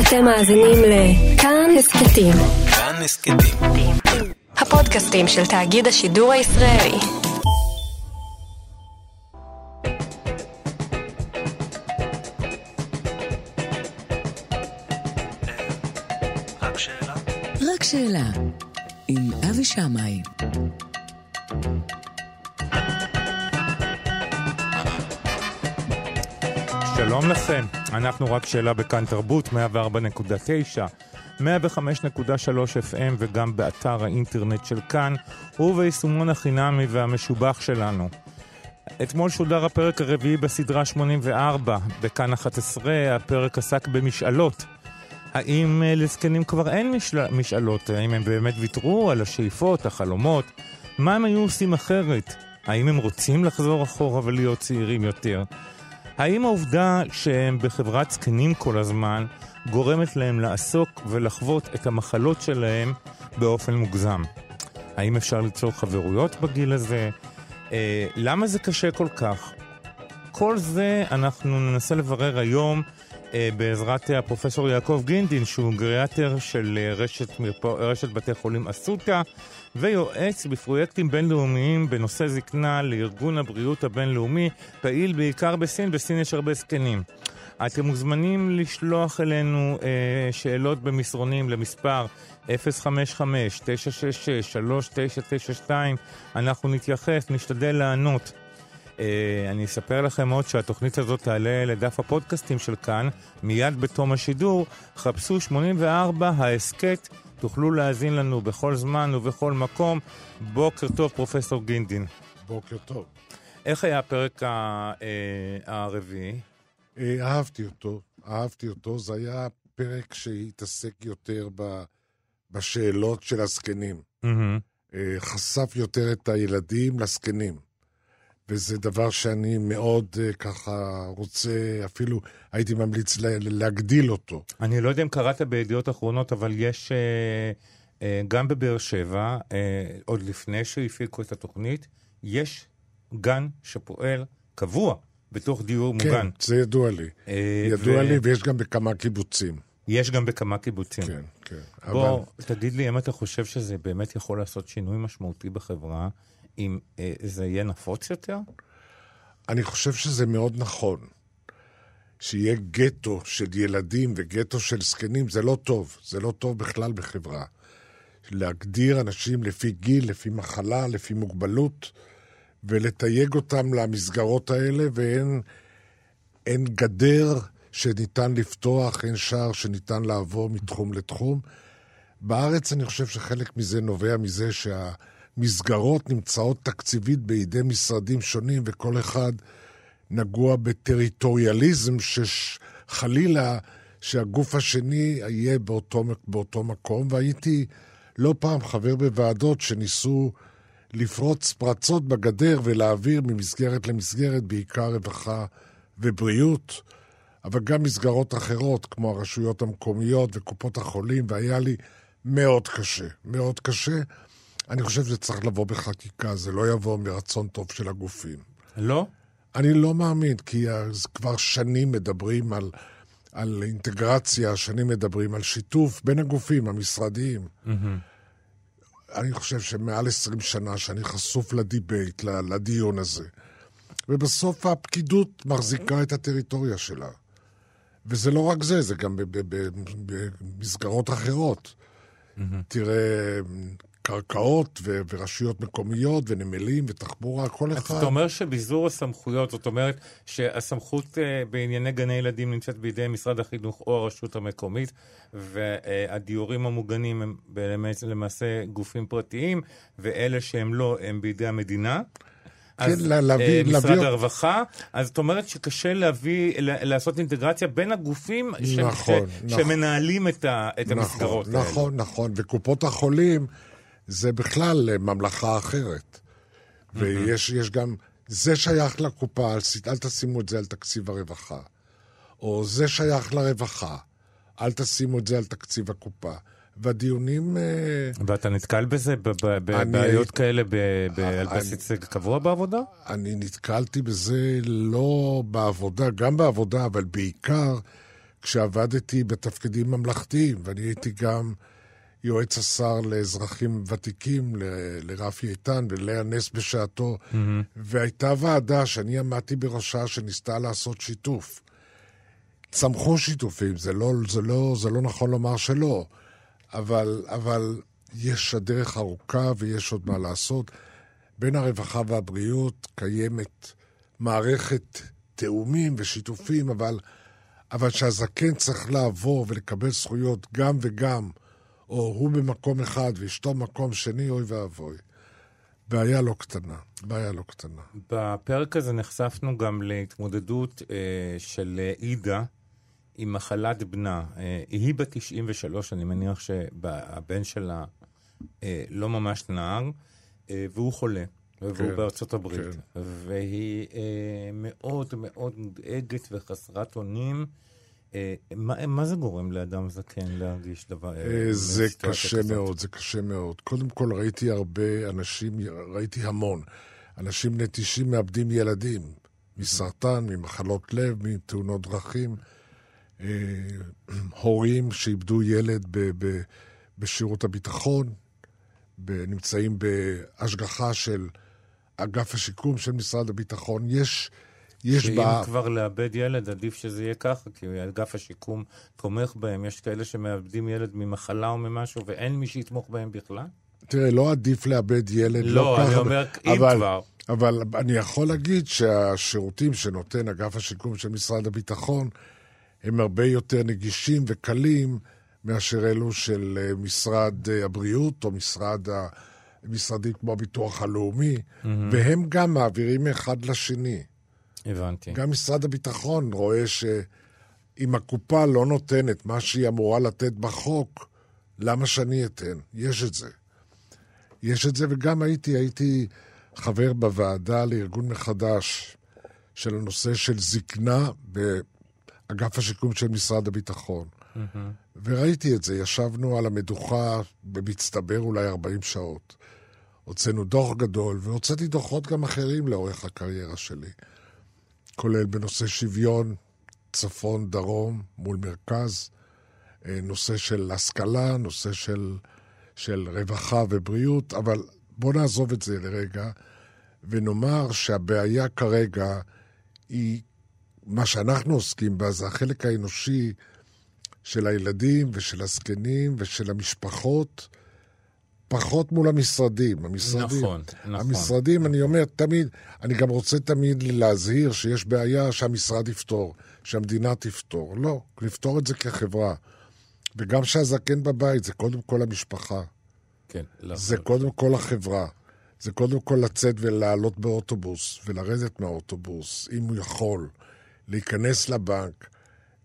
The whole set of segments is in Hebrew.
אתם מאזינים לכאן הסכתים. כאן הסכתים. הפודקאסטים של תאגיד השידור הישראלי. רק שאלה. רק שאלה, עם אבי שמאי. שלום לכם, אנחנו רק שאלה בכאן תרבות, 104.9, 105.3 FM וגם באתר האינטרנט של כאן וביישומון החינמי והמשובח שלנו. אתמול שודר הפרק הרביעי בסדרה 84, בכאן 11, הפרק עסק במשאלות. האם אה, לזקנים כבר אין משל... משאלות? האם הם באמת ויתרו על השאיפות, החלומות? מה הם היו עושים אחרת? האם הם רוצים לחזור אחורה ולהיות צעירים יותר? האם העובדה שהם בחברת זקנים כל הזמן גורמת להם לעסוק ולחוות את המחלות שלהם באופן מוגזם? האם אפשר ליצור חברויות בגיל הזה? אה, למה זה קשה כל כך? כל זה אנחנו ננסה לברר היום אה, בעזרת אה, הפרופסור יעקב גינדין, שהוא גריאטר של אה, רשת, מרפא, רשת בתי חולים אסותא, ויועץ בפרויקטים בינלאומיים בנושא זקנה לארגון הבריאות הבינלאומי, פעיל בעיקר בסין, בסין יש הרבה זקנים. אתם מוזמנים לשלוח אלינו אה, שאלות במסרונים למספר 055-966-3992, אנחנו נתייחס, נשתדל לענות. Uh, אני אספר לכם עוד שהתוכנית הזאת תעלה לדף הפודקאסטים של כאן, מיד בתום השידור. חפשו 84 ההסכת, תוכלו להאזין לנו בכל זמן ובכל מקום. בוקר טוב, פרופסור גינדין. בוקר טוב. איך היה הפרק ה- אה, הרביעי? אה, אהבתי אותו, אהבתי אותו. זה היה פרק שהתעסק יותר ב, בשאלות של הזקנים. מהמם. אה, חשף יותר את הילדים לזקנים. וזה דבר שאני מאוד אה, ככה רוצה, אפילו הייתי ממליץ לה, להגדיל אותו. אני לא יודע אם קראת בידיעות אחרונות, אבל יש אה, אה, גם בבאר שבע, עוד לפני שהפיקו את התוכנית, יש גן שפועל קבוע בתוך דיור מוגן. כן, זה ידוע לי. ידוע ו- לי, ויש גם בכמה קיבוצים. יש גם בכמה קיבוצים. כן, כן. בוא, אבל תגיד לי אם אתה חושב שזה באמת יכול לעשות שינוי משמעותי בחברה, אם אה, זה יהיה נפוץ יותר? אני חושב שזה מאוד נכון. שיהיה גטו של ילדים וגטו של זקנים, זה לא טוב. זה לא טוב בכלל בחברה. להגדיר אנשים לפי גיל, לפי מחלה, לפי מוגבלות, ולתייג אותם למסגרות האלה, ואין אין גדר שניתן לפתוח, אין שער שניתן לעבור מתחום לתחום. בארץ אני חושב שחלק מזה נובע מזה שהמסגרות נמצאות תקציבית בידי משרדים שונים, וכל אחד נגוע בטריטוריאליזם שחלילה שהגוף השני יהיה באותו, באותו מקום, והייתי לא פעם חבר בוועדות שניסו לפרוץ פרצות בגדר ולהעביר ממסגרת למסגרת, בעיקר רווחה ובריאות, אבל גם מסגרות אחרות, כמו הרשויות המקומיות וקופות החולים, והיה לי מאוד קשה, מאוד קשה. אני חושב שזה צריך לבוא בחקיקה, זה לא יבוא מרצון טוב של הגופים. לא? אני לא מאמין, כי כבר שנים מדברים על, על אינטגרציה, שנים מדברים על שיתוף בין הגופים המשרדיים. אני חושב שמעל 20 שנה שאני חשוף לדיבייט, לדיון הזה. ובסוף הפקידות מחזיקה את הטריטוריה שלה. וזה לא רק זה, זה גם במסגרות אחרות. תראה, קרקעות ו- ורשויות מקומיות ונמלים ותחבורה, כל אז אחד... אתה אומר שביזור הסמכויות, זאת אומרת שהסמכות אה, בענייני גני ילדים נמצאת בידי משרד החינוך או הרשות המקומית, והדיורים המוגנים הם למעשה גופים פרטיים, ואלה שהם לא, הם בידי המדינה. אז כן, לה- להביא- אה, משרד להביא- הרווחה, אז זאת אומרת שקשה להביא, לעשות אינטגרציה בין הגופים ש- נכון, ש- נכון. שמנהלים את ה- את המסגרות נכון, האלה. נכון, נכון. וקופות החולים זה בכלל אה, ממלכה אחרת. ויש יש גם, זה שייך לקופה, אל, אל תשימו את זה על תקציב הרווחה. או זה שייך לרווחה, אל תשימו את זה על תקציב הקופה. והדיונים... אה, ואתה נתקל בזה, בבעיות כאלה על בסיס קבוע בעבודה? אני נתקלתי בזה לא בעבודה, גם בעבודה, אבל בעיקר כשעבדתי בתפקידים ממלכתיים, ואני הייתי גם יועץ השר לאזרחים ותיקים, ל- לרפי איתן ולאה נס בשעתו, mm-hmm. והייתה ועדה שאני עמדתי בראשה שניסתה לעשות שיתוף. צמחו שיתופים, זה לא, זה לא, זה לא נכון לומר שלא, אבל, אבל יש הדרך ארוכה ויש עוד מה לעשות. בין הרווחה והבריאות קיימת מערכת תאומים ושיתופים, אבל, אבל שהזקן צריך לעבור ולקבל זכויות גם וגם, או הוא במקום אחד ואשתו במקום שני, אוי ואבוי. בעיה לא קטנה, בעיה לא קטנה. בפרק הזה נחשפנו גם להתמודדות אה, של עידה עם מחלת בנה. אה, היא בת 93, אני מניח שהבן שלה אה, לא ממש נער, אה, והוא חולה. והוא כן, בארצות הברית. כן. והיא אה, מאוד מאוד מודאגת וחסרת אונים. מה, מה זה גורם לאדם זקן להרגיש דבר... אה, אה, זה קשה כזאת? מאוד, זה קשה מאוד. קודם כל ראיתי הרבה אנשים, ראיתי המון. אנשים נטישים מאבדים ילדים, מסרטן, ממחלות לב, מתאונות דרכים. אה, הורים שאיבדו ילד ב- ב- בשירות הביטחון, ב- נמצאים בהשגחה של אגף השיקום של משרד הביטחון. יש, יש שאם בה... כבר לאבד ילד, עדיף שזה יהיה ככה, כי אגף השיקום תומך בהם. יש כאלה שמאבדים ילד ממחלה או ממשהו, ואין מי שיתמוך בהם בכלל? תראה, לא עדיף לאבד ילד, לא, לא, אני ככה, אומר, אם אבל, כבר. אבל אני יכול להגיד שהשירותים שנותן אגף השיקום של משרד הביטחון הם הרבה יותר נגישים וקלים מאשר אלו של אה, משרד אה, הבריאות או משרד ה... משרדים כמו הביטוח הלאומי, mm-hmm. והם גם מעבירים מאחד לשני. הבנתי. גם משרד הביטחון רואה שאם הקופה לא נותנת מה שהיא אמורה לתת בחוק, למה שאני אתן? יש את זה. יש את זה, וגם הייתי, הייתי חבר בוועדה לארגון מחדש של הנושא של זקנה באגף השיקום של משרד הביטחון. וראיתי את זה, ישבנו על המדוכה במצטבר אולי 40 שעות. הוצאנו דוח גדול, והוצאתי דוחות גם אחרים לאורך הקריירה שלי. כולל בנושא שוויון, צפון, דרום, מול מרכז, אה, נושא של השכלה, נושא של, של רווחה ובריאות, אבל בואו נעזוב את זה לרגע, ונאמר שהבעיה כרגע היא, מה שאנחנו עוסקים בה זה החלק האנושי של הילדים ושל הזקנים ושל המשפחות, פחות מול המשרדים. המשרדים נכון, נכון. המשרדים, אני אומר תמיד, אני גם רוצה תמיד להזהיר שיש בעיה שהמשרד יפתור, שהמדינה תפתור. לא, לפתור את זה כחברה. וגם שהזקן בבית, זה קודם כל המשפחה. כן, לא. זה קודם כל החברה. זה קודם כל לצאת ולעלות באוטובוס, ולרדת מהאוטובוס, אם הוא יכול, להיכנס לבנק,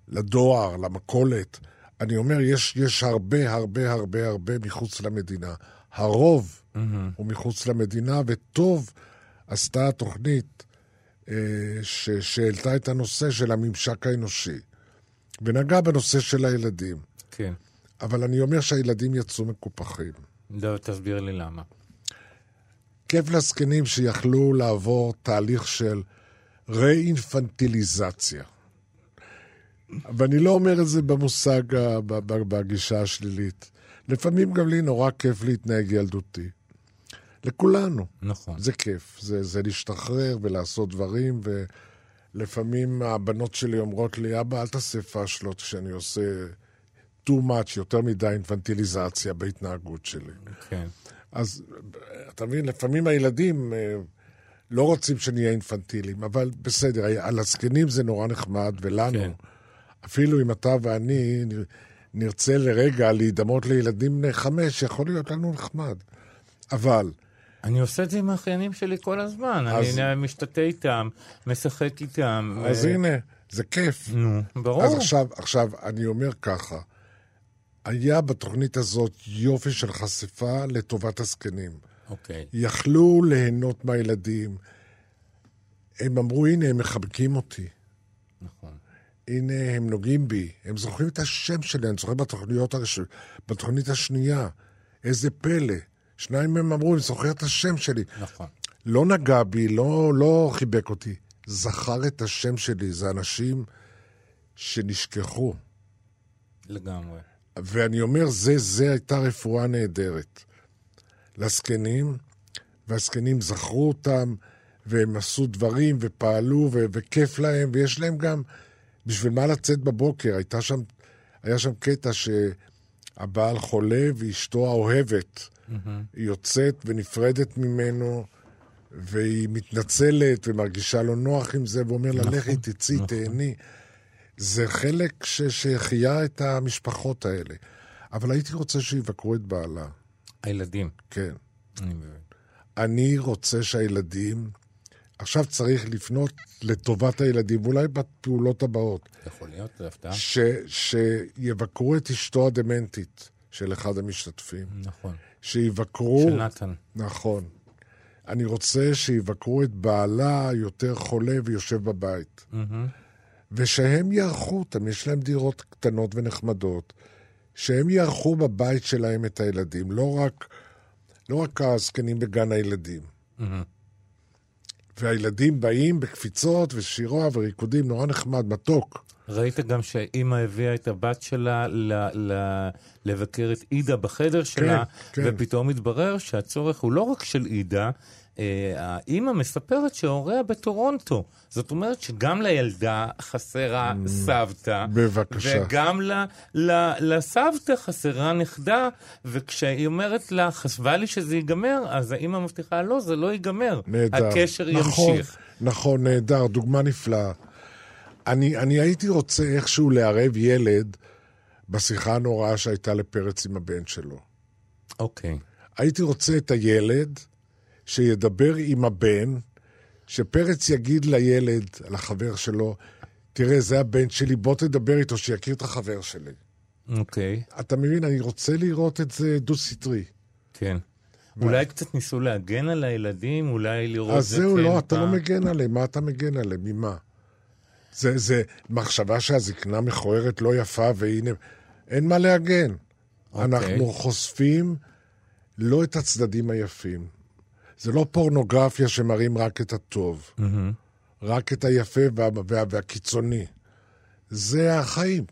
לדואר, למכולת. אני אומר, יש, יש הרבה, הרבה, הרבה, הרבה מחוץ למדינה. הרוב mm-hmm. הוא מחוץ למדינה, וטוב עשתה התוכנית אה, ש, שהעלתה את הנושא של הממשק האנושי, ונגעה בנושא של הילדים. כן. אבל אני אומר שהילדים יצאו מקופחים. לא, תסביר לי למה. כיף לזקנים שיכלו לעבור תהליך של ראינפנטיליזציה. ואני לא אומר את זה במושג, ה- ב- ב- בגישה השלילית. לפעמים גם לי נורא כיף להתנהג ילדותי. לכולנו. נכון. זה כיף. זה, זה להשתחרר ולעשות דברים, ולפעמים הבנות שלי אומרות לי, אבא, אל תעשה פאשלות כשאני עושה too much, יותר מדי אינפנטיליזציה בהתנהגות שלי. כן. אז אתה מבין, לפעמים הילדים אה, לא רוצים שנהיה אינפנטילים, אבל בסדר, על הזקנים זה נורא נחמד, ולנו, כן. אפילו אם אתה ואני נרצה לרגע להידמות לילדים בני חמש, יכול להיות לנו נחמד. אבל אני עושה את זה עם האחיינים שלי כל הזמן. אז- אני משתתה איתם, משחק איתם. אז ו- הנה, זה כיף. נו, ברור. אז עכשיו, עכשיו, אני אומר ככה, היה בתוכנית הזאת יופי של חשיפה לטובת הזקנים. אוקיי. יכלו ליהנות מהילדים. הם אמרו, הנה, הם מחבקים אותי. נכון. הנה, הם נוגעים בי. הם זוכרים את השם שלי, אני זוכר בתוכניות הראש... בתוכנית השנייה. איזה פלא. שניים מהם אמרו, אני זוכר את השם שלי. נכון. לא נגע בי, לא, לא חיבק אותי. זכר את השם שלי. זה אנשים שנשכחו. לגמרי. ואני אומר, זה, זה הייתה רפואה נהדרת. לזקנים, והזקנים זכרו אותם, והם עשו דברים, ופעלו, ו- וכיף להם, ויש להם גם בשביל מה לצאת בבוקר. הייתה שם, היה שם קטע שהבעל חולה ואשתו האוהבת, היא יוצאת ונפרדת ממנו, והיא מתנצלת ומרגישה לא נוח עם זה, ואומר לה, לכי, תצאי, תהני. זה חלק ש- שהחיה את המשפחות האלה. אבל הייתי רוצה שיבקרו את בעלה, הילדים. כן. אני מבין. אני רוצה שהילדים... עכשיו צריך לפנות לטובת הילדים, ואולי בפעולות הבאות. יכול להיות, זה הפתעה. ש, שיבקרו את אשתו הדמנטית של אחד המשתתפים. נכון. שיבקרו... של נתן. נכון. אני רוצה שיבקרו את בעלה היותר חולה ויושב בבית. ושהם יארחו אותם, יש להם דירות קטנות ונחמדות, שהם יארחו בבית שלהם את הילדים, לא רק, לא רק הזקנים בגן הילדים. והילדים באים בקפיצות ושירה וריקודים, נורא נחמד, מתוק. ראית גם שהאימא הביאה את הבת שלה ל- ל- לבקר את עידה בחדר שלה, כן. ופתאום התברר שהצורך הוא לא רק של עידה, האימא מספרת שהוריה בטורונטו. זאת אומרת שגם לילדה חסרה סבתא, בבקשה. וגם ל, ל, לסבתא חסרה נכדה, וכשהיא אומרת לה, חשבה לי שזה ייגמר, אז האימא מבטיחה, לא, זה לא ייגמר. נהדר. הקשר נכון, ימשיך. נכון, נהדר, דוגמה נפלאה. אני, אני הייתי רוצה איכשהו לערב ילד בשיחה הנוראה שהייתה לפרץ עם הבן שלו. אוקיי. הייתי רוצה את הילד שידבר עם הבן, שפרץ יגיד לילד, לחבר שלו, תראה, זה הבן שלי, בוא תדבר איתו, שיכיר את החבר שלי. אוקיי, אתה מבין, אני רוצה לראות את זה דו-סטרי. כן. אולי קצת ניסו להגן על הילדים, אולי לראות אז זה זהו, כן לא, אתה לא מגן עליהם, מה אתה מגן עליהם? ממה? זה, זה מחשבה שהזקנה מכוערת לא יפה, והנה, אין מה להגן. אוקיי. אנחנו חושפים לא את הצדדים היפים. זה לא פורנוגרפיה שמראים רק את הטוב, רק את היפה וה, וה, והקיצוני. זה החיים.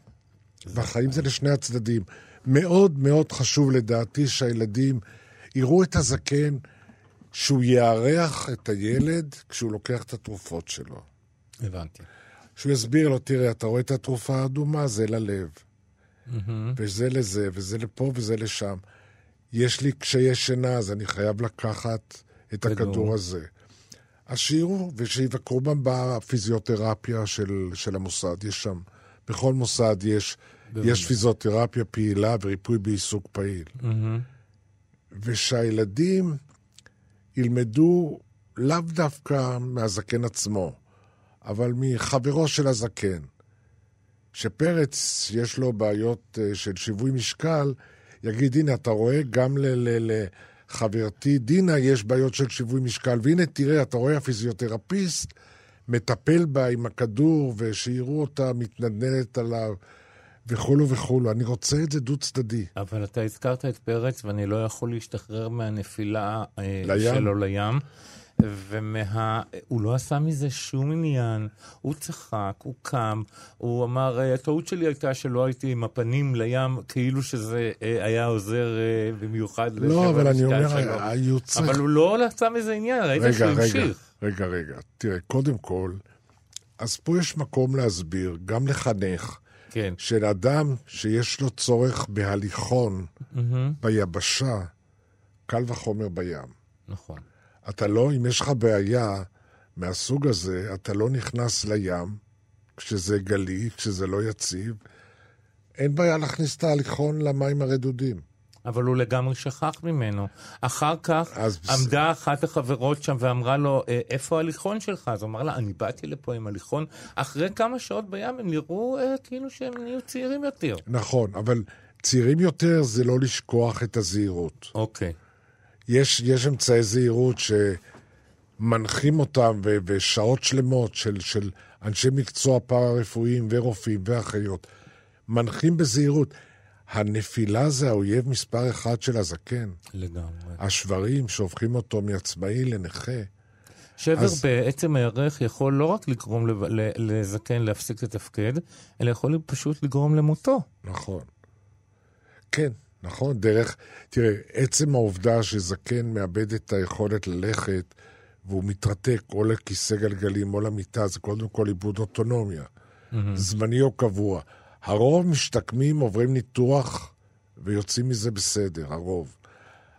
והחיים זה לשני הצדדים. מאוד מאוד חשוב לדעתי שהילדים יראו את הזקן, שהוא יארח את הילד כשהוא לוקח את התרופות שלו. הבנתי. שהוא יסביר לו, תראה, אתה רואה את התרופה האדומה, זה ללב. וזה לזה, וזה לפה וזה לשם. יש לי קשיי שינה, אז אני חייב לקחת את כדור. הכדור הזה. שיראו, ושיבקרו גם בפיזיותרפיה של, של המוסד. יש שם, בכל מוסד יש, יש פיזיותרפיה פעילה וריפוי בעיסוק פעיל. ושהילדים ילמדו לאו דווקא מהזקן עצמו, אבל מחברו של הזקן. שפרץ, יש לו בעיות אה, של שיווי משקל, יגיד, הנה, אתה רואה, גם ל- ל- לחברתי דינה יש בעיות של שיווי משקל, והנה, תראה, אתה רואה, הפיזיותרפיסט מטפל בה עם הכדור, ושיראו אותה מתנדנדת עליו, וכולו וכולו. אני רוצה את זה דו-צדדי. אבל אתה הזכרת את פרץ, ואני לא יכול להשתחרר מהנפילה אה, לים. שלו לים. ומה... הוא לא עשה מזה שום עניין, הוא צחק, הוא קם, הוא אמר, "אה, הטעות שלי הייתה שלא הייתי עם הפנים לים, כאילו שזה אה, היה עוזר אה, במיוחד לא, אבל אני אומר. היו צריך... אבל הוא לא עשה מזה עניין, ראית שהוא רגע, רגע, המשיך. רגע, רגע. תראה, קודם כל, אז פה יש מקום להסביר, גם לחנך, כן, של אדם שיש לו צורך בהליכון ביבשה, קל וחומר בים. נכון. אתה לא, אם יש לך בעיה מהסוג הזה, אתה לא נכנס לים כשזה גלי, כשזה לא יציב. אין בעיה להכניס את ההליכון למים הרדודים. אבל הוא לגמרי שכח ממנו. אחר כך אז עמדה אחת החברות שם ואמרה לו, "אה, איפה ההליכון שלך? אז הוא אמר לה, אני באתי לפה עם הליכון. אחרי כמה שעות בים הם נראו אה, כאילו שהם נהיו צעירים יותר. נכון, אבל צעירים יותר זה לא לשכוח את הזהירות. אוקיי. יש, יש אמצעי זהירות שמנחים אותם, ו- ושעות שלמות של, של אנשי מקצוע פארה-רפואיים ורופאים ואחיות, מנחים בזהירות. הנפילה זה האויב מספר אחד של הזקן. לגמרי. השברים שהופכים אותו מעצמאי לנכה. שבר אז- בעצם הירך יכול לא רק לגרום לב- לזקן להפסיק לתפקד, אלא יכול פשוט לגרום למותו. נכון. כן, נכון, דרך... תראה, עצם העובדה שזקן מאבד את היכולת ללכת והוא מתרתק או לכיסא גלגלים או למיטה, זה קודם כל איבוד אוטונומיה. זמני או קבוע. הרוב משתקמים, עוברים ניתוח ויוצאים מזה בסדר, הרוב.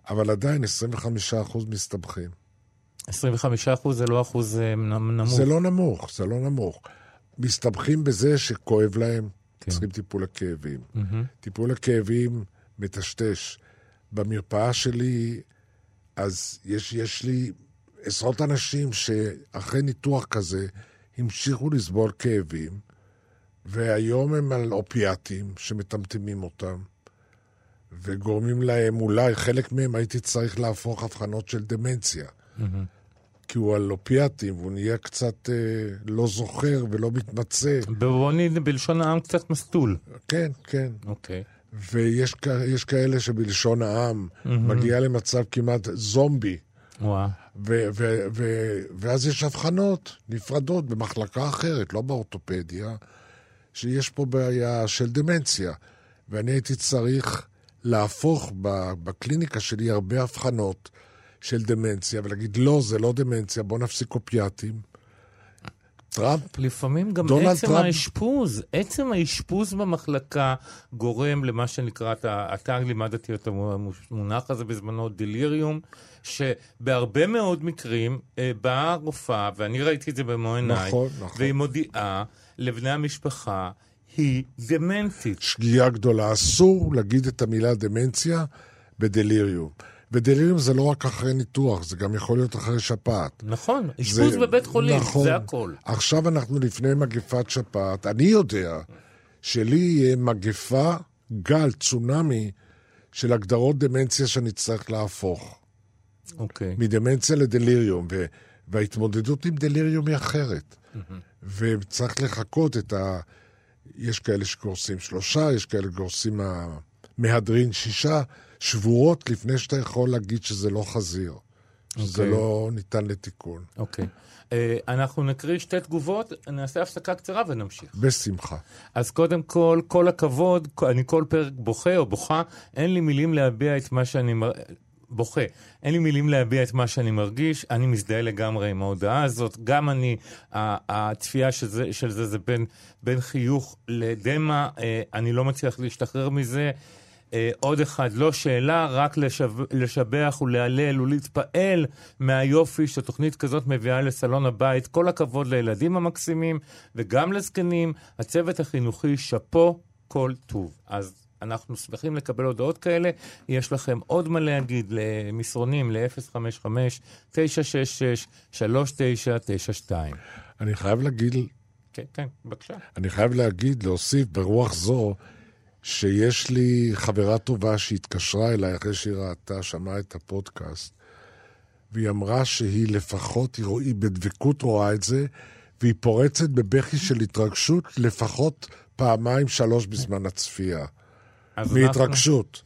אבל עדיין 25% מסתבכים. 25 אחוז זה לא אחוז אה, נמוך. זה לא נמוך, זה לא נמוך. מסתבכים בזה שכואב להם, כן. צריכים טיפול לכאבים. טיפול לכאבים מטשטש. במרפאה שלי, אז יש, יש לי עשרות אנשים שאחרי ניתוח כזה המשיכו לסבול כאבים, והיום הם על אופיאטים שמטמטמים אותם, וגורמים להם, אולי חלק מהם הייתי צריך להפוך אבחנות של דמנציה. כי הוא על אופיאטים, והוא נהיה קצת אה, לא זוכר ולא מתמצא. נגיד בלשון העם קצת מסטול. כן, כן. אוקיי. ויש כאלה שבלשון העם מגיע למצב כמעט זומבי, וואו. ו- ו- ו- ואז יש הבחנות נפרדות במחלקה אחרת, לא באורתופדיה, שיש פה בעיה של דמנציה. ואני הייתי צריך להפוך בקליניקה שלי הרבה הבחנות של דמנציה, ולהגיד, לא, זה לא דמנציה, בוא נפסיק אופיאטים. טראמפ לפעמים גם דונלד עצם טראמפ- האשפוז, עצם האשפוז במחלקה גורם למה שנקרא, אתה, אתה לימדתי את המונח הזה בזמנו, דליריום, שבהרבה מאוד מקרים אה, באה רופאה, ואני ראיתי את זה במו עיניי, נכון, נכון. והיא מודיעה לבני המשפחה, היא דמנטית. שגיאה גדולה. אסור להגיד את המילה דמנציה בדליריום. ודליריום זה לא רק אחרי ניתוח, זה גם יכול להיות אחרי שפעת. נכון, אשפוז בבית חולים, נכון. זה הכל. עכשיו אנחנו לפני מגפת שפעת. אני יודע שלי יהיה מגפה, גל, צונאמי, של הגדרות דמנציה שאני אצטרך להפוך. אוקיי. מדמנציה לדליריום, ו- וההתמודדות עם דליריום היא אחרת. וצריך לחכות את ה... יש כאלה שגורסים שלושה, יש כאלה שגורסים מה- מהדרין שישה, שבועות לפני שאתה יכול להגיד שזה לא חזיר. שזה אוקיי. לא ניתן לתיקון. אוקיי. אה, אנחנו נקריא שתי תגובות, נעשה הפסקה קצרה ונמשיך. בשמחה. אז קודם כל, כל הכבוד, אני כל פרק בוכה או בוכה, אין לי מילים להביע את מה שאני... מר... בוכה. אין לי מילים להביע את מה שאני מרגיש, אני מזדהה לגמרי עם ההודעה הזאת. גם אני, הצפייה של זה, של זה זה בין, בין חיוך לדמע, אה, אני לא מצליח להשתחרר מזה. אה, עוד אחד, לא שאלה, רק לשב, לשבח ולהלל ולהתפעל מהיופי שתוכנית כזאת מביאה לסלון הבית. כל הכבוד לילדים המקסימים וגם לזקנים. הצוות החינוכי, שאפו, כל טוב. אז אנחנו שמחים לקבל הודעות כאלה. יש לכם עוד מה להגיד למסרונים ל-055-966-3992. אני חייב להגיד, כן, כן, בבקשה. אני חייב להגיד, להוסיף ברוח זו, שיש לי חברה טובה שהתקשרה אליי אחרי שהיא ראתה, שמעה את הפודקאסט, והיא אמרה שהיא לפחות, היא, היא בדבקות רואה את זה, והיא פורצת בבכי של התרגשות לפחות פעמיים, שלוש בזמן הצפייה. מהתרגשות.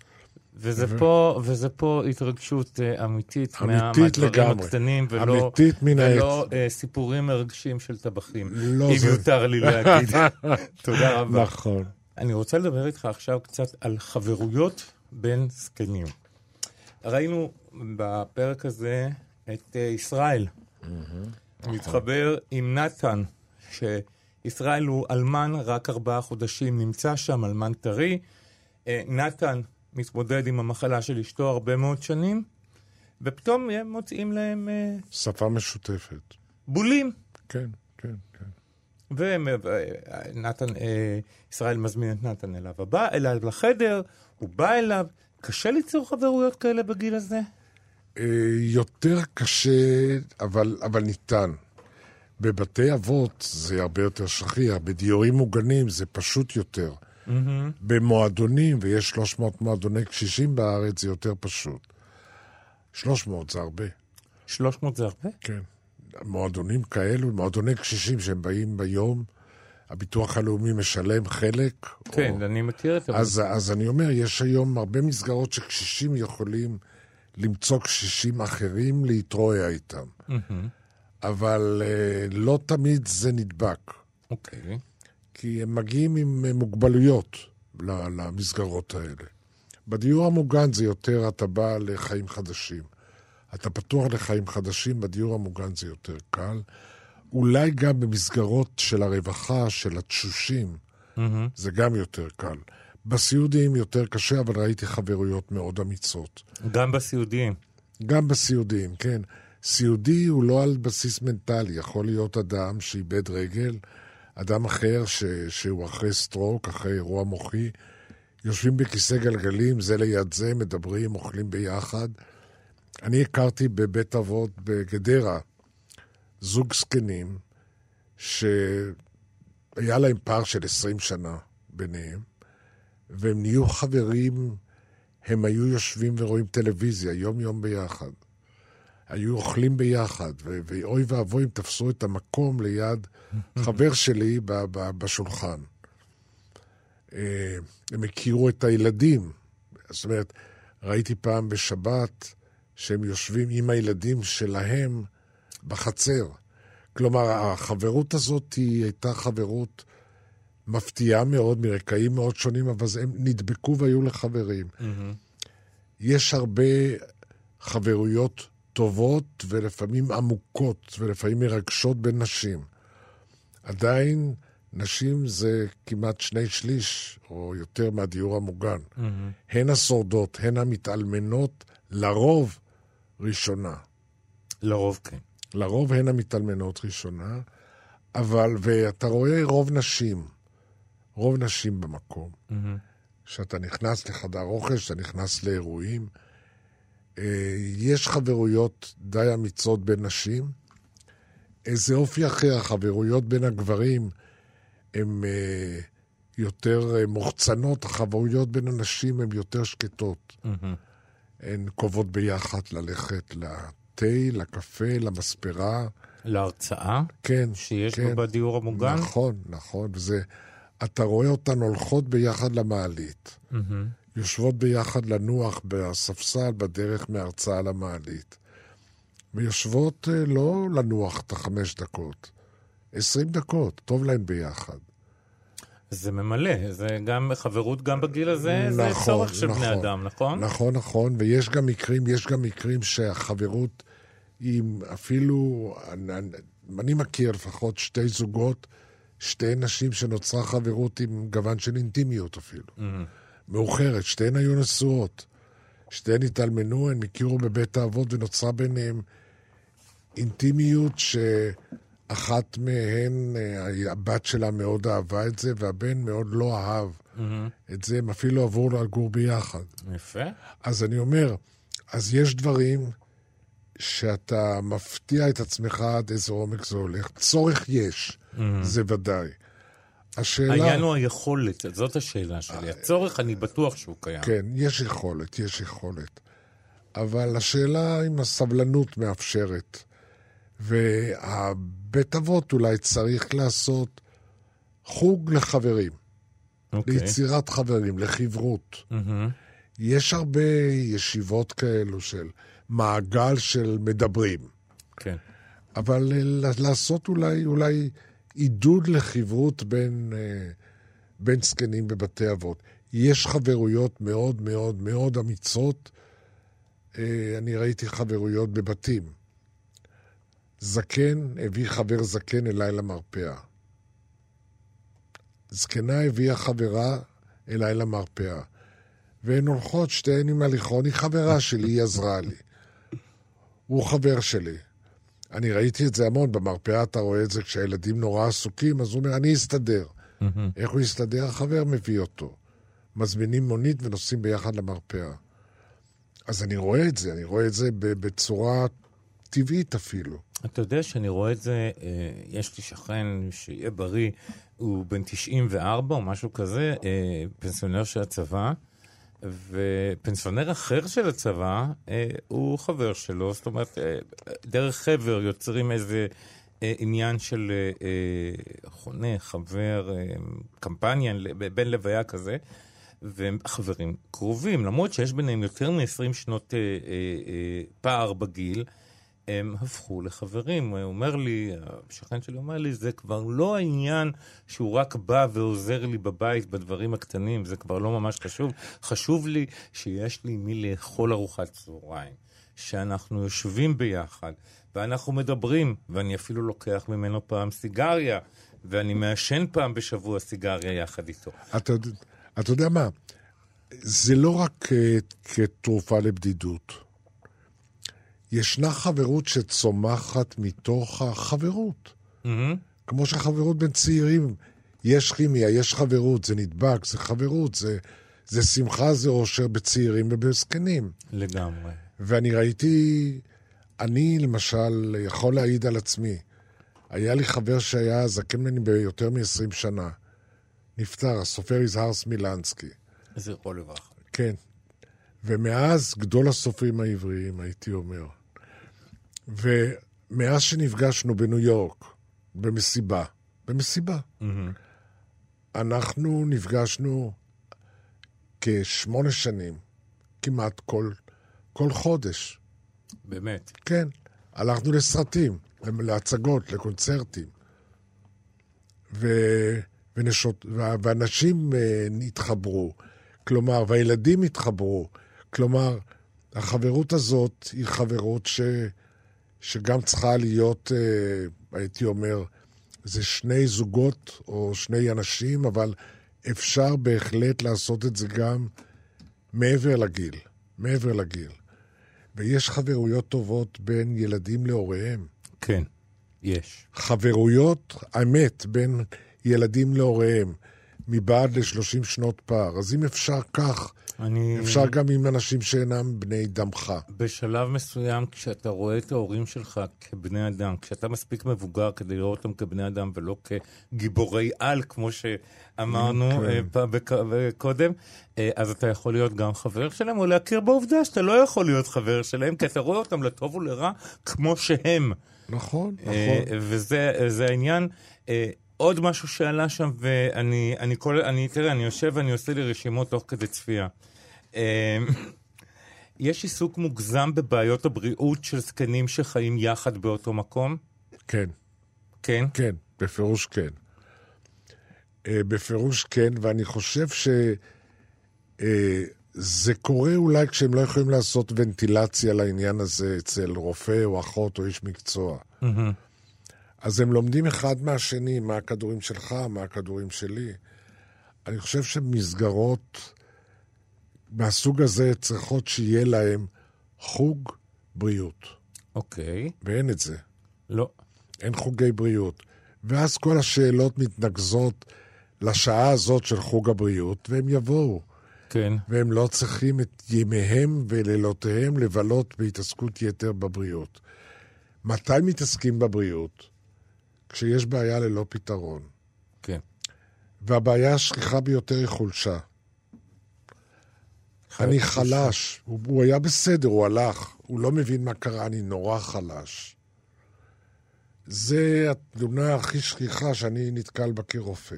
וזה פה, וזה פה התרגשות uh, אמיתית, אמיתית מהדברים לגמרי. הקטנים, ולא, אמיתית מן ולא uh, סיפורים מרגשים של טבחים, לא, אם זה- יותר לי להגיד. תודה רבה. נכון. אני רוצה לדבר איתך עכשיו קצת על חברויות בין זקנים. ראינו בפרק הזה את uh, ישראל מתחבר עם נתן, שישראל הוא אלמן רק ארבעה חודשים, נמצא שם, אלמן טרי. אה, נתן מתמודד עם המחלה של אשתו הרבה מאוד שנים, ופתאום הם מוצאים להם אה, שפה משותפת. בולים. כן. ונתן, אה, ישראל מזמין את נתן אליו, הבא, אליו לחדר, הוא בא אליו. קשה ליצור חברויות כאלה בגיל הזה? אה, יותר קשה, אבל, אבל ניתן. בבתי אבות זה הרבה יותר שכיח, בדיורים מוגנים זה פשוט יותר. במועדונים, ויש 300 מועדוני קשישים בארץ, זה יותר פשוט. 300 זה הרבה, 300 זה הרבה? כן. מועדונים כאלו, מועדוני קשישים שהם באים ביום, הביטוח הלאומי משלם חלק. כן, או... אני מכיר את זה. אז, אז אני אומר, יש היום הרבה מסגרות שקשישים יכולים למצוא קשישים אחרים להתרועע איתם. אבל אה, לא תמיד זה נדבק. אוקיי. כי הם מגיעים עם אה, מוגבלויות למסגרות האלה. בדיור המוגן זה יותר אתה בא לחיים חדשים. אתה פתוח לחיים חדשים, בדיור המוגן זה יותר קל. אולי גם במסגרות של הרווחה, של התשושים, מהמם. זה גם יותר קל. בסיעודיים יותר קשה, אבל ראיתי חברויות מאוד אמיצות. גם בסיעודיים. גם בסיעודיים, כן. סיעודי הוא לא על בסיס מנטלי, יכול להיות אדם שאיבד רגל, אדם אחר ש, שהוא אחרי סטרוק, אחרי אירוע מוחי, יושבים בכיסא גלגלים, זה ליד זה, מדברים, אוכלים ביחד. אני הכרתי בבית אבות בגדרה זוג זקנים שהיה להם פער של 20 שנה ביניהם, והם נהיו חברים, הם היו יושבים ורואים טלוויזיה יום-יום ביחד. היו אוכלים ביחד, ו- ואוי ואבוי אם תפסו את המקום ליד חבר שלי בשולחן. אה, הם הכירו את הילדים. זאת אומרת, ראיתי פעם בשבת שהם יושבים עם הילדים שלהם בחצר. כלומר, החברות הזאת היא הייתה חברות מפתיעה מאוד, מרקעים מאוד שונים, אבל הם נדבקו והיו לחברים. יש הרבה חברויות טובות ולפעמים עמוקות ולפעמים מרגשות בין נשים. עדיין נשים זה כמעט שני שליש או יותר מהדיור המוגן. הן השורדות, הן המתאלמנות, לרוב ראשונה. לרוב כן. לרוב הן המתאלמנות ראשונה, אבל, ואתה רואה רוב נשים, רוב נשים במקום. כשאתה נכנס לחדר אוכל, כשאתה נכנס לאירועים, אה, יש חברויות די אמיצות בין נשים. איזה אופי אחר, החברויות בין הגברים הן אה, יותר אה, מוחצנות, החברויות בין הנשים הן יותר שקטות. הן קובעות ביחד ללכת לתה, לקפה, למספרה. להרצאה כן, שיש כן. בה בדיור המוגן? נכון, נכון. וזה, אתה רואה אותן הולכות ביחד למעלית. יושבות ביחד לנוח בספסל בדרך מהרצאה למעלית. ויושבות אה, לא לנוח את החמש דקות, עשרים דקות, טוב להן ביחד. זה ממלא, זה גם חברות גם בגיל הזה, זה נכון, צורך של בני נכון. אדם, נכון? נכון, נכון, ויש גם מקרים, יש גם מקרים שהחברות עם אפילו, אני, אני מכיר לפחות שתי זוגות, שתי נשים שנוצרה חברות עם גוון של אינטימיות אפילו. מאוחרת, שתיהן היו נשואות. שתיהן התאלמנו, הן הכירו בבית האבות ונוצרה ביניהם אינטימיות שאחת מהן, אה, הבת שלה מאוד אהבה את זה, והבן מאוד לא אהב את זה, הם אפילו עברו לגור ביחד. יפה. אז אני אומר, אז יש דברים שאתה מפתיע את עצמך עד איזה עומק זה הולך. צורך יש, זה ודאי. השאלה... העניין הוא היכולת, זאת השאלה שלי. הצורך, אני בטוח שהוא קיים. כן, יש יכולת, יש יכולת. אבל השאלה אם הסבלנות מאפשרת. והבית אבות אולי צריך לעשות חוג לחברים, אוקיי. ליצירת חברים, לחברות. מהמם. יש הרבה ישיבות כאלו של מעגל של מדברים, כן. אבל אה, לעשות אולי, אולי עידוד לחברות בין, אה, בין זקנים בבתי אבות. יש חברויות מאוד מאוד מאוד אמיצות. אה, אני ראיתי חברויות בבתים. זקן הביא חבר זקן אליי למרפאה. זקנה הביאה חברה אליי למרפאה. והן הולכות שתיהן עם הליכון, היא חברה שלי, היא עזרה לי. הוא חבר שלי. אני ראיתי את זה המון, במרפאה אתה רואה את זה כשהילדים נורא עסוקים, אז הוא אומר, אני אסתדר. איך הוא יסתדר? החבר מביא אותו. מזמינים מונית ונוסעים ביחד למרפאה. אז אני רואה את זה, אני רואה את זה בצורה טבעית אפילו. אתה יודע שאני רואה את זה, אה, יש לי שכן שיהיה בריא, הוא בן 94 או משהו כזה, אה, פנסיונר של הצבא, ופנסיונר אחר של הצבא אה, הוא חבר שלו, זאת אומרת, דרך חבר יוצרים איזה עניין של חונה, חבר, קמפניאן, ל- בין לוויה כזה. והם חברים קרובים, למרות שיש ביניהם יותר מ-20 שנות אה, אה, אה, פער בגיל, הם הפכו לחברים. הוא אומר לי, השכן שלי אומר לי, זה כבר לא העניין שהוא רק בא ועוזר לי בבית בדברים הקטנים, זה כבר לא ממש חשוב. חשוב לי שיש לי מי לאכול ארוחת צהריים, שאנחנו יושבים ביחד, ואנחנו מדברים, ואני אפילו לוקח ממנו פעם סיגריה, ואני מעשן פעם בשבוע סיגריה יחד איתו. אתה, אתה יודע מה? זה לא רק אה, כתרופה לבדידות. ישנה חברות שצומחת מתוך החברות. מהמם. כמו שחברות בין צעירים, יש כימיה, יש חברות, זה נדבק, זה חברות, זה, זה שמחה, זה אושר בצעירים ובזקנים. לגמרי. ואני ראיתי, אני למשל יכול להעיד על עצמי. היה לי חבר שהיה זקן ממני ביותר מ-20 שנה. נפטר, הסופר יזהר סמילנסקי. זכרו לברכה. כן. ומאז גדול הסופרים העבריים, הייתי אומר. ומאז שנפגשנו בניו יורק, במסיבה, במסיבה, מהמם. אנחנו נפגשנו כשמונה שנים, כמעט כל, כל חודש. באמת. כן, הלכנו לסרטים, להצגות, לקונצרטים. ו... ונשות... ואנשים אה, התחברו, כלומר, והילדים התחברו. כלומר, החברות הזאת היא חברות ש... שגם צריכה להיות, אה, הייתי אומר, זה שני זוגות או שני אנשים, אבל אפשר בהחלט לעשות את זה גם מעבר לגיל, מעבר לגיל. ויש חברויות טובות בין ילדים להוריהם. כן, יש. חברויות, אמת, בין ילדים להוריהם, מבעד ל-30 שנות פער. אז אם אפשר כך, אני... אפשר גם עם אנשים שאינם בני דמך. בשלב מסוים, כשאתה רואה את ההורים שלך כבני אדם, כשאתה מספיק מבוגר כדי לראות אותם כבני אדם ולא כגיבורי על, כמו שאמרנו כן. אה, קודם, אה, אז אתה יכול להיות גם חבר שלהם, או להכיר בעובדה שאתה לא יכול להיות חבר שלהם, כי אתה רואה אותם לטוב ולרע כמו שהם. נכון, אה, נכון. וזה זה העניין. אה, עוד משהו שעלה שם, ואני, אני כל, אני, תראה, אני יושב ואני עושה לי רשימות תוך כדי צפייה. אה, יש עיסוק מוגזם בבעיות הבריאות של זקנים שחיים יחד באותו מקום? כן, כן? כן, בפירוש כן. אה, בפירוש כן, ואני חושב שזה קורה אולי כשהם לא יכולים לעשות ונטילציה לעניין הזה אצל רופא או אחות או איש מקצוע. מהמם. אז הם לומדים אחד מהשני, מה הכדורים שלך, מה הכדורים שלי. אני חושב שמסגרות מהסוג הזה צריכות שיהיה להם חוג בריאות, אוקיי. ואין את זה. לא. אין חוגי בריאות. ואז כל השאלות מתנקזות לשעה הזאת של חוג הבריאות, והם יבואו. כן. והם לא צריכים את ימיהם ולילותיהם לבלות בהתעסקות יתר בבריאות. מתי מתעסקים בבריאות? כשיש בעיה ללא פתרון. כן. והבעיה השכיחה ביותר היא חולשה. אני חלש. הוא, הוא היה בסדר, הוא הלך. הוא לא מבין מה קרה, אני נורא חלש. זה התלונה הכי שכיחה שאני נתקל בה כרופא.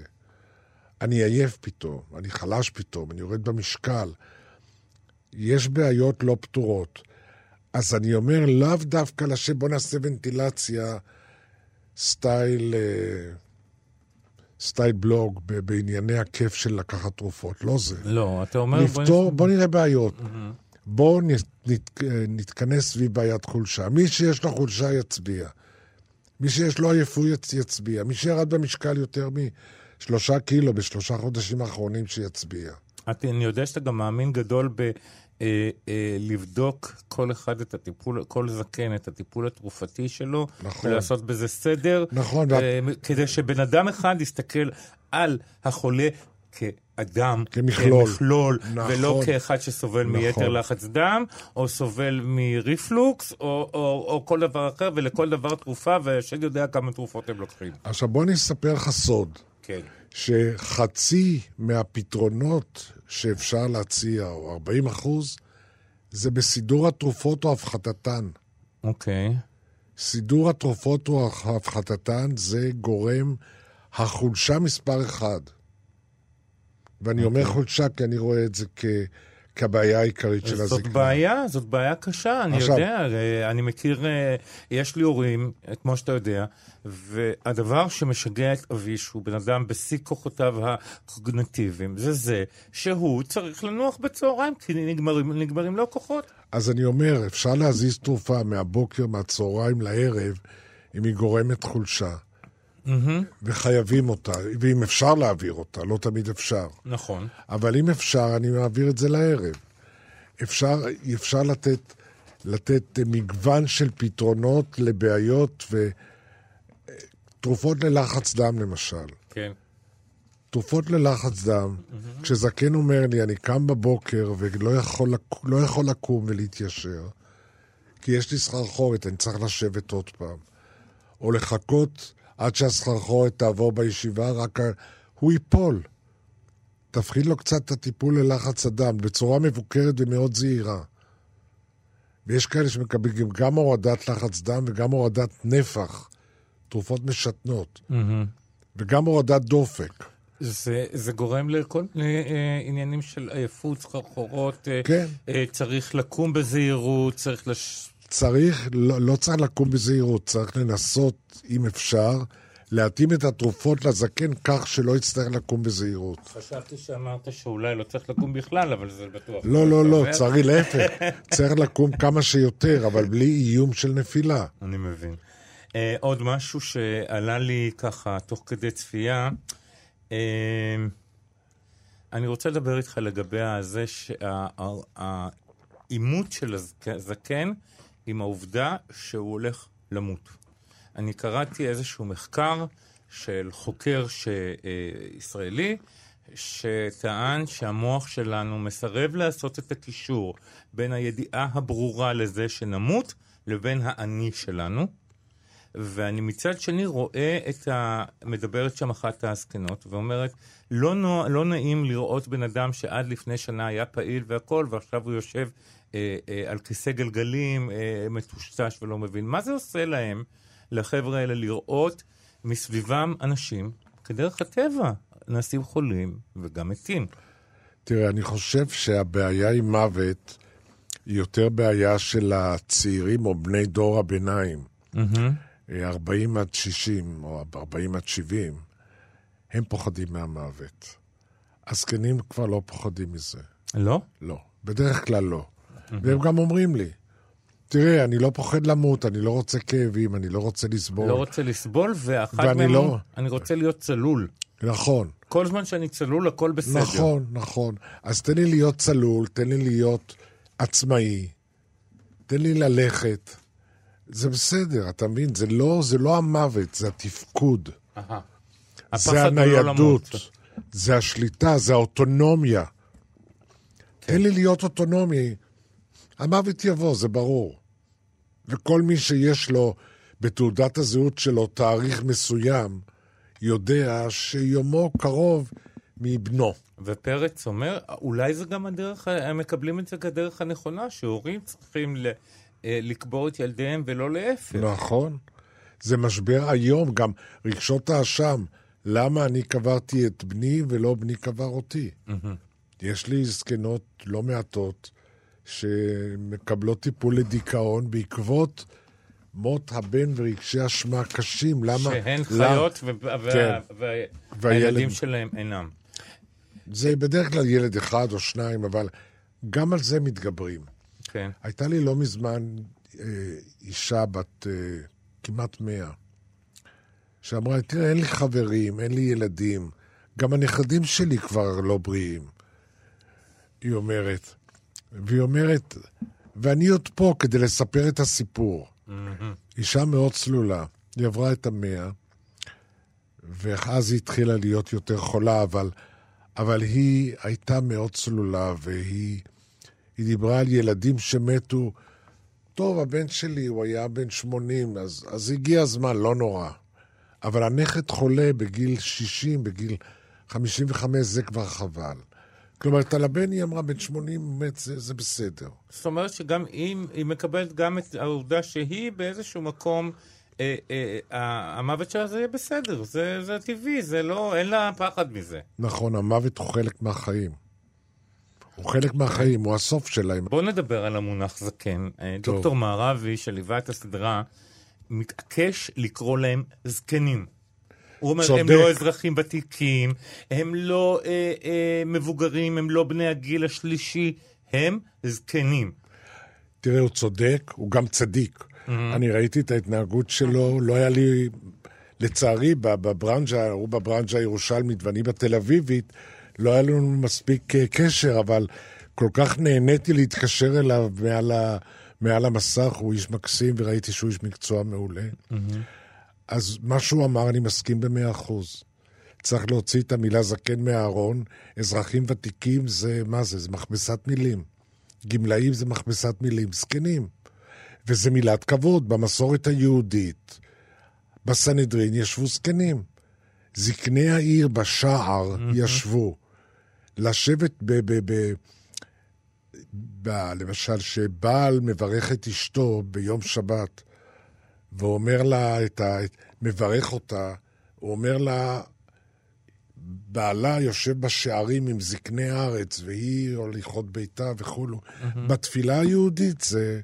אני עייף פתאום, אני חלש פתאום, אני יורד במשקל. יש בעיות לא פתורות. אז אני אומר, לאו דווקא לשם, בוא נעשה ונטילציה סטייל, אה, סטייל בלוג בענייני הכיף של לקחת תרופות. לא זה. לא, אתה אומר... בוא נפתור, נס- בוא נראה בעיות. בואו נת, נת, נתכנס סביב בעיית חולשה. מי שיש לו חולשה יצביע. מי שיש לו עייפות יצ- יצביע. מי שירד במשקל יותר משלושה קילו בשלושה חודשים האחרונים שיצביע. אני יודע שאתה גם מאמין גדול ב... אה, אה, לבדוק כל אחד את הטיפול, כל זקן את הטיפול התרופתי שלו, נכון. ולעשות בזה סדר, נכון, אה, כדי שבן אדם אחד יסתכל על החולה כאדם, כמכלול. כמכלול נכון. ולא כאחד שסובל נכון. מיתר לחץ דם, או סובל מריפלוקס, או, או, או כל דבר אחר, ולכל דבר תרופה, והשד יודע כמה תרופות הם לוקחים. עכשיו בוא אני אספר לך סוד. כן. שחצי מהפתרונות שאפשר להציע, או 40 אחוז, זה בסידור התרופות או הפחתתן. אוקיי. סידור התרופות או הפחתתן זה גורם החולשה מספר אחד. ואני אומר חולשה כי אני רואה את זה כ, כבעיה העיקרית של זאת הזקנה. בעיה, זאת בעיה קשה, אני עכשיו- יודע, אני מכיר, אה, יש לי הורים, כמו שאתה יודע, והדבר שמשגע את אבי, שהוא בן אדם בשיא כוחותיו הקוגנטיביים, זה זה שהוא צריך לנוח בצהריים, כי נגמרים, נגמרים לו כוחות. אז אני אומר, אפשר להזיז תרופה מהבוקר, מהצהריים לערב, אם היא גורמת חולשה. וחייבים אותה, ואם אפשר להעביר אותה, לא תמיד אפשר. נכון. אבל אם אפשר, אני מעביר את זה לערב. אפשר, אפשר לתת, לתת מגוון של פתרונות לבעיות ותרופות ללחץ דם, למשל. כן. תרופות ללחץ דם, כשזקן אומר לי, אני קם בבוקר ולא יכול, לא יכול לקום ולהתיישר, כי יש לי סחרחורת, אני צריך לשבת עוד פעם. או לחכות עד שהסחרחורת תעבור בישיבה, רק הוא ייפול. תפחית לו קצת את הטיפול ללחץ הדם, בצורה מבוקרת ומאוד זהירה. ויש כאלה שמקבלים גם הורדת לחץ דם וגם הורדת נפח, תרופות משתנות, וגם הורדת דופק. זה, זה גורם לכל מיני אה, עניינים של עייפות, סחרחורות. אה, כן. אה, צריך לקום בזהירות, צריך לש... צריך, לא, לא צריך לקום בזהירות, צריך לנסות, אם אפשר, להתאים את התרופות לזקן כך שלא יצטרך לקום בזהירות. חשבתי שאמרת שאולי לא צריך לקום בכלל, אבל זה בטוח. לא, לא, לא, אומר? צריך להפך. צריך לקום כמה שיותר, אבל בלי איום של נפילה. אני מבין. אה, עוד משהו שעלה לי ככה תוך כדי צפייה, אה, אני רוצה לדבר איתך לגבי הזה שהעימות של הזק- הזקן עם העובדה שהוא הולך למות. אני קראתי איזשהו מחקר של חוקר ש... אה, ישראלי, שטען שהמוח שלנו מסרב לעשות את הקישור בין הידיעה הברורה לזה שנמות לבין האני שלנו. ואני מצד שני רואה את ה... מדברת שם אחת הזקנות ואומרת, לא, נוע... לא נעים לראות בן אדם שעד לפני שנה היה פעיל והכול, ועכשיו הוא יושב אה, אה, על כיסא גלגלים, אה, מטושטש ולא מבין. מה זה עושה להם, לחבר'ה האלה, לראות מסביבם אנשים, כדרך הטבע, נעשים חולים וגם מתים. תראה, אני חושב שהבעיה עם מוות היא יותר בעיה של הצעירים או בני דור הביניים. אה, 40 עד 60 או 40 עד 70, הם פוחדים מהמוות. הזקנים כבר לא פוחדים מזה. לא? לא. בדרך כלל לא. והם גם אומרים לי, תראה, אני לא פוחד למות, אני לא רוצה כאבים, אני לא רוצה לסבול. לא רוצה לסבול, ואני מהם, לא- אני רוצה להיות צלול. נכון, כל זמן שאני צלול, הכל בסדר. נכון, נכון. אז תן לי להיות צלול, תן לי להיות עצמאי, תן לי ללכת. זה בסדר, אתה מבין? זה לא, זה לא המוות, זה התפקוד. אהה. זה לא הניידות, למות. זה השליטה, זה האוטונומיה. כן. תן לי להיות אוטונומי. המוות יבוא, זה ברור. וכל מי שיש לו בתעודת הזהות שלו תאריך מסוים, יודע שיומו קרוב מבנו. ופרץ אומר, אולי זה גם הדרך, הם מקבלים את זה כדרך הנכונה, שהורים צריכים ל, אה, לקבור את ילדיהם ולא להפך. נכון. זה משבר איום, גם רגשות האשם. למה אני קברתי את בני ולא בני קבר אותי? יש לי זקנות לא מעטות שמקבלות טיפול לדיכאון בעקבות מות הבן ורגשי אשמה קשים. למה? שהן למה? חיות ו- כן. והילד- והילדים שלהם אינם. זה בדרך כלל ילד אחד או שניים, אבל גם על זה מתגברים. כן. הייתה לי לא מזמן אה, אישה בת אה, כמעט מאה, שאמרה, תראה, אין לי חברים, אין לי ילדים, גם הנכדים שלי כבר לא בריאים. היא אומרת, והיא אומרת, ואני עוד פה כדי לספר את הסיפור. אישה מאוד צלולה, היא עברה את המאה, ואז היא התחילה להיות יותר חולה, אבל, אבל היא הייתה מאוד צלולה, והיא היא דיברה על ילדים שמתו. טוב, הבן שלי, הוא היה בן 80, אז, אז הגיע הזמן, לא נורא. אבל הנכד חולה בגיל 60, בגיל 55, זה כבר חבל. כלומר, על הבן היא אמרה, בן 80 מת, זה, זה בסדר. זאת אומרת שגם היא, היא מקבלת גם את העובדה שהיא באיזשהו מקום, אה, אה, אה, המוות שלה זה יהיה בסדר, זה, זה טבעי, זה לא, אין לה פחד מזה. נכון, המוות הוא חלק מהחיים. הוא חלק מהחיים, הוא הסוף שלהם. בואו נדבר על המונח זקן. אה, טוב. דוקטור מערבי, שליווה את הסדרה, מתעקש לקרוא להם זקנים. הוא אומר, הם צודק. לא אזרחים ותיקים, הם לא אה, אה, מבוגרים, הם לא בני הגיל השלישי, הם זקנים. תראה, הוא צודק, הוא גם צדיק. אני ראיתי את ההתנהגות שלו, לא היה לי, לצערי, בברנז'ה, הוא בברנז'ה הירושלמית ואני בתל אביבית, לא היה לנו מספיק אה, קשר, אבל כל כך נהניתי להתקשר אליו מעל, ה, מעל המסך, הוא איש מקסים וראיתי שהוא איש מקצוע מעולה. אז מה שהוא אמר, אני מסכים במאה אחוז. צריך להוציא את המילה זקן מהארון. אזרחים ותיקים זה, מה זה? זה מכבסת מילים. גמלאים זה מכבסת מילים. זקנים. וזה מילת כבוד. במסורת היהודית, בסנהדרין ישבו זקנים. זקני העיר בשער ישבו. לשבת ב... ב, ב ב למשל, שבעל מברך את אשתו ביום שבת, ואומר לה את ה... את- מברך אותה, הוא אומר לה, בעלה יושב בשערים עם זקני הארץ, והיא הוליכות ביתה וכולו. בתפילה היהודית זה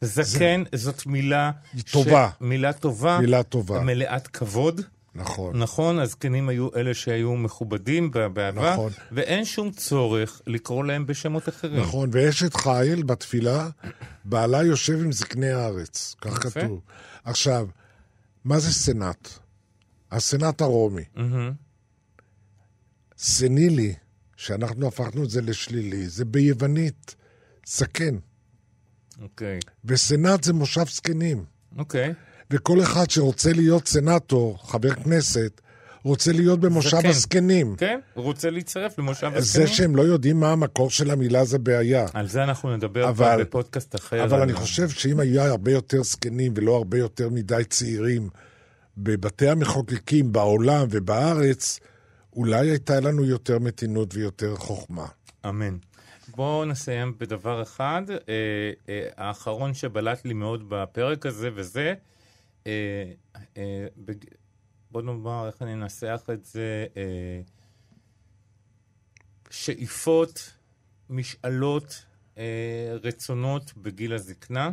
זקן זאת מילה... טובה. ש... מילה טובה. מילה טובה. מלאת כבוד. נכון. נכון, הזקנים היו אלה שהיו מכובדים בעבר, נכון. ואין שום צורך לקרוא להם בשמות אחרים. נכון, ואשת חיל בתפילה, בעלה יושב עם זקני הארץ, כך. כתוב. עכשיו, מה זה סנאט? הסנאט הרומי. סנילי, שאנחנו הפכנו את זה לשלילי, זה ביוונית, זקן. אוקיי. וסנאט זה מושב זקנים. אוקיי. וכל אחד שרוצה להיות סנאטור, חבר כנסת, רוצה להיות במושב זקן. הזקנים. כן, הוא רוצה להצטרף למושב זה הזקנים. שהם לא יודעים מה המקור של המילה זה בעיה. על זה אנחנו נדבר אבל-. בפודקאסט אחר. אבל אני חושב שאם היה הרבה יותר זקנים ולא הרבה יותר מדי צעירים בבתי המחוקקים בעולם ובארץ, אולי הייתה לנו יותר מתינות ויותר חוכמה. אמן. בואו נסיים בדבר אחד, אה, אה, האחרון שבלט לי מאוד בפרק הזה, וזה. בוא נאמר איך אני אנסח את זה, אה, שאיפות, משאלות, אה, רצונות בגיל הזקנה,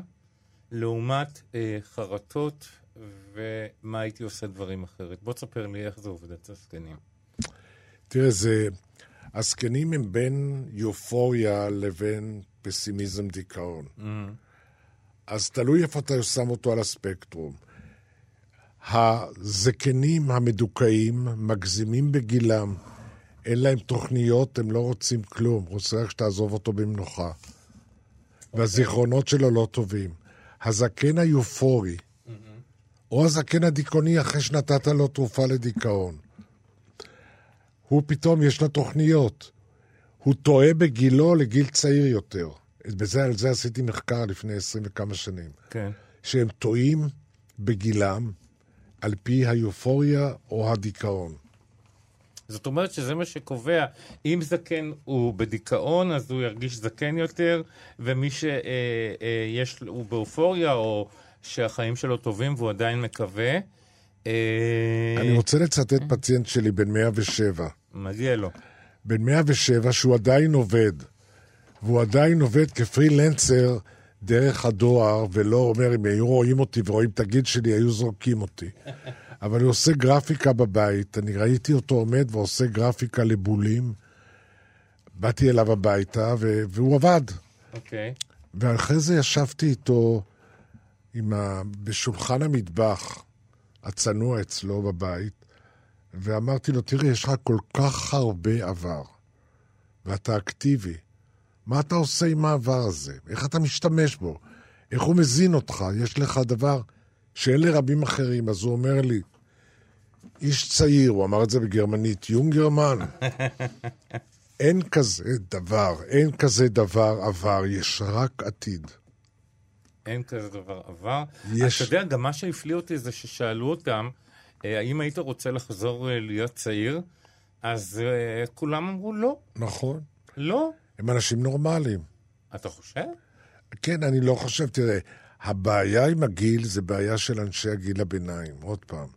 לעומת אה, חרטות ומה הייתי עושה דברים אחרת. בוא תספר לי איך זה עובד אצל הזקנים. תראה, זה... הזקנים הם בין יופוריה לבין פסימיזם דיכאון. אז תלוי איפה אתה שם אותו על הספקטרום. הזקנים המדוכאים מגזימים בגילם, אין להם תוכניות, הם לא רוצים כלום, רוצה רק שתעזוב אותו במנוחה. והזיכרונות שלו לא טובים. הזקן היופורי, או הזקן הדיכאוני אחרי שנתת לו תרופה לדיכאון. הוא פתאום יש לו תוכניות. הוא טועה בגילו לגיל צעיר יותר. בזה, על זה עשיתי מחקר לפני עשרים וכמה שנים. כן. שהם טועים בגילם על פי היופוריה או הדיכאון. זאת אומרת שזה מה שקובע. אם זקן הוא בדיכאון, אז הוא ירגיש זקן יותר, ומי שיש, הוא באופוריה, או שהחיים שלו טובים והוא עדיין מקווה, אה, אני רוצה לצטט פציינט שלי בן 107. מגיע לו. בן 107 שהוא עדיין עובד, והוא עדיין עובד כפרילנסר דרך הדואר, ולא אומר, אם היו רואים אותי ורואים את הגיל שלי, היו זורקים אותי. אבל הוא עושה גרפיקה בבית, אני ראיתי אותו עומד ועושה גרפיקה לבולים. באתי אליו הביתה, ו- והוא עבד. אוקיי. ואחרי זה ישבתי איתו ה... בשולחן המטבח הצנוע אצלו בבית, ואמרתי לו, תראה, יש לך כל כך הרבה עבר, ואתה אקטיבי. מה אתה עושה עם העבר הזה? איך אתה משתמש בו? איך הוא מזין אותך? יש לך דבר שאין לרבים אחרים. אז הוא אומר לי, איש צעיר, הוא אמר את זה בגרמנית, יונגרמן, אין כזה דבר, אין כזה דבר עבר, יש רק עתיד. אין כזה דבר עבר. יש. אתה יודע, גם מה שהפליא אותי זה ששאלו אותם, אה, האם היית רוצה לחזור אה, להיות צעיר? אז אה, כולם אמרו לא. נכון. לא. הם אנשים נורמליים. אתה חושב? כן, אני לא חושב, תראה, הבעיה עם הגיל זה בעיה של אנשי הגיל הביניים, עוד פעם.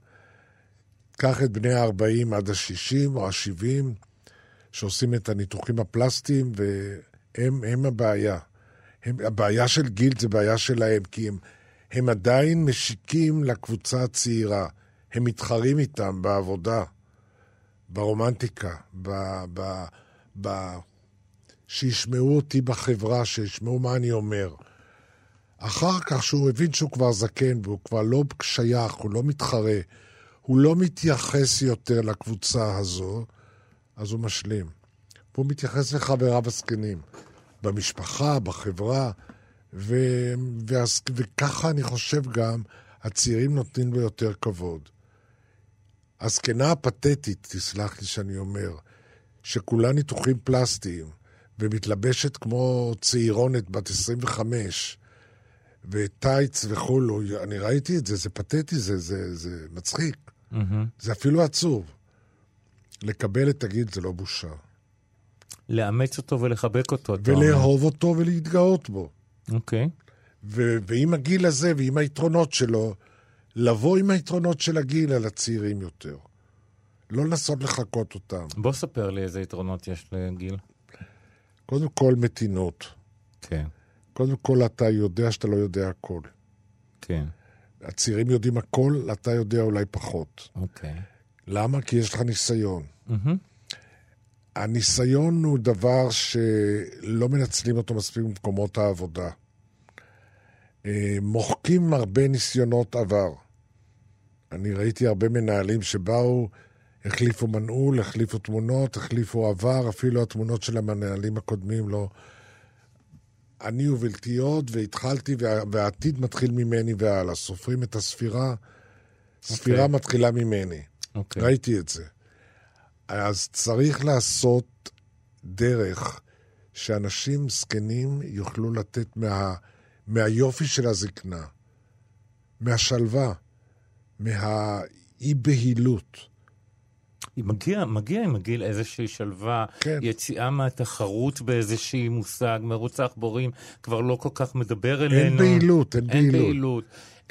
קח את בני ה-40 עד ה-60 או ה-70, שעושים את הניתוחים הפלסטיים, והם הם הבעיה. הם, הבעיה של גיל זה בעיה שלהם, כי הם, הם עדיין משיקים לקבוצה הצעירה. הם מתחרים איתם בעבודה, ברומנטיקה, ב... ב, ב שישמעו אותי בחברה, שישמעו מה אני אומר. אחר כך, שהוא הבין שהוא כבר זקן והוא כבר לא שייך, הוא לא מתחרה, הוא לא מתייחס יותר לקבוצה הזו, אז הוא משלים. והוא מתייחס לחבריו הזקנים, במשפחה, בחברה, ו... והס... וככה אני חושב גם, הצעירים נותנים לו יותר כבוד. הזקנה הפתטית, תסלח לי שאני אומר, שכולה ניתוחים פלסטיים, ומתלבשת כמו צעירונת בת 25, וטייץ וכולו, אני ראיתי את זה, זה פתטי, זה, זה, זה מצחיק. Mm-hmm. זה אפילו עצוב. לקבל את הגיל זה לא בושה. לאמץ אותו ולחבק אותו. ולאהוב אותו ולהתגאות בו. אוקיי. ו- ועם הגיל הזה ועם היתרונות שלו, לבוא עם היתרונות של הגיל על הצעירים יותר. לא לנסות לחקות אותם. בוא ספר לי איזה יתרונות יש לגיל. קודם כל מתינות. כן, קודם כל אתה יודע שאתה לא יודע הכל. כן, הצעירים יודעים הכל, אתה יודע אולי פחות. אוקיי. למה? כי יש לך ניסיון. מהמם. הניסיון הוא דבר שלא מנצלים אותו מספיק במקומות העבודה. אה, מוחקים הרבה ניסיונות עבר. אני ראיתי הרבה מנהלים שבאו, החליפו מנעול, החליפו תמונות, החליפו עבר, אפילו התמונות של המנהלים הקודמים לא... אני ובלתי עוד, והתחלתי, וה- והעתיד מתחיל ממני והלאה. סופרים את הספירה, ספירה אוקיי. מתחילה ממני. אוקיי. ראיתי את זה. אז צריך לעשות דרך שאנשים זקנים יוכלו לתת מה, מהיופי של הזקנה, מהשלווה, מהאי-בהילות. מגיע, מגיע עם הגיל איזושהי שלווה, כן. יציאה מהתחרות באיזושהי מושג, מרוץ העכבורים כבר לא כל כך מדבר אלינו. אין בהילות, אין אין. בהילות.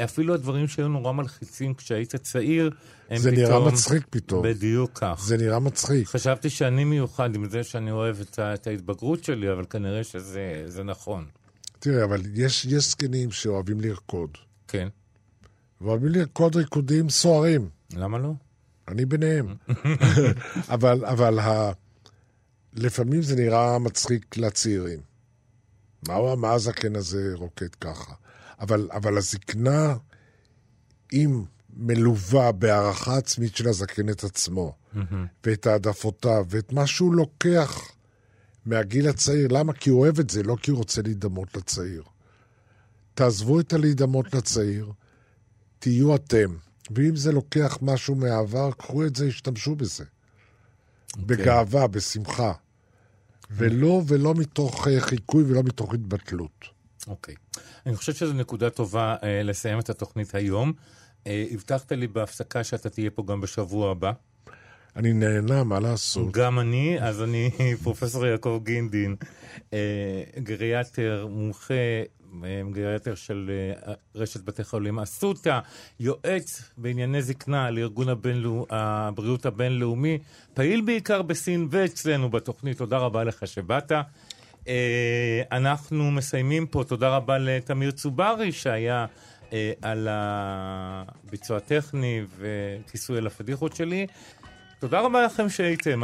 אפילו הדברים שהיו נורא מלחיצים כשהיית צעיר, הם זה פתאום... נראה מצחיק פתאום. בדיוק כך. זה נראה מצחיק. חשבתי שאני מיוחד עם זה שאני אוהב את, את ההתבגרות שלי, אבל כנראה שזה זה נכון. תראה, אבל יש, יש זקנים שאוהבים לרקוד. כן. ואוהבים לרקוד ריקודים סוערים. למה לא? אני ביניהם. אבל, אבל ה... לפעמים זה נראה מצחיק לצעירים. מה, הוא- מה הזקן הזה רוקד ככה? אבל, אבל הזקנה, אם מלווה בהערכה עצמית של הזקן את עצמו, ואת העדפותיו, ואת מה שהוא לוקח מהגיל הצעיר, למה? כי הוא אוהב את זה, לא כי הוא רוצה להידמות לצעיר. תעזבו את הלהידמות לצעיר, תהיו אתם. ואם זה לוקח משהו מהעבר, קחו את זה, השתמשו בזה. בגאווה, בשמחה. ולא, ולא מתוך אה, חיקוי ולא מתוך התבטלות. אוקיי. אני חושב שזו נקודה טובה אה, לסיים את התוכנית היום. אה, הבטחת לי בהפסקה שאתה תהיה פה גם בשבוע הבא. אני נהנה, מה לעשות? גם אני, אז אני פרופסור יעקב גינדין, גריאטר, מומחה, גריאטר של אה, רשת בתי חולים אסותא, יועץ בענייני זקנה לארגון הבינלאו, הבריאות הבינלאומי, פעיל בעיקר בסין ואצלנו בתוכנית. תודה רבה לך שבאת. אה, אנחנו מסיימים פה, תודה רבה לתמיר צוברי שהיה אה, על הביצוע הטכני וכיסוי על הפדיחות שלי. תודה רבה לכם שהייתם.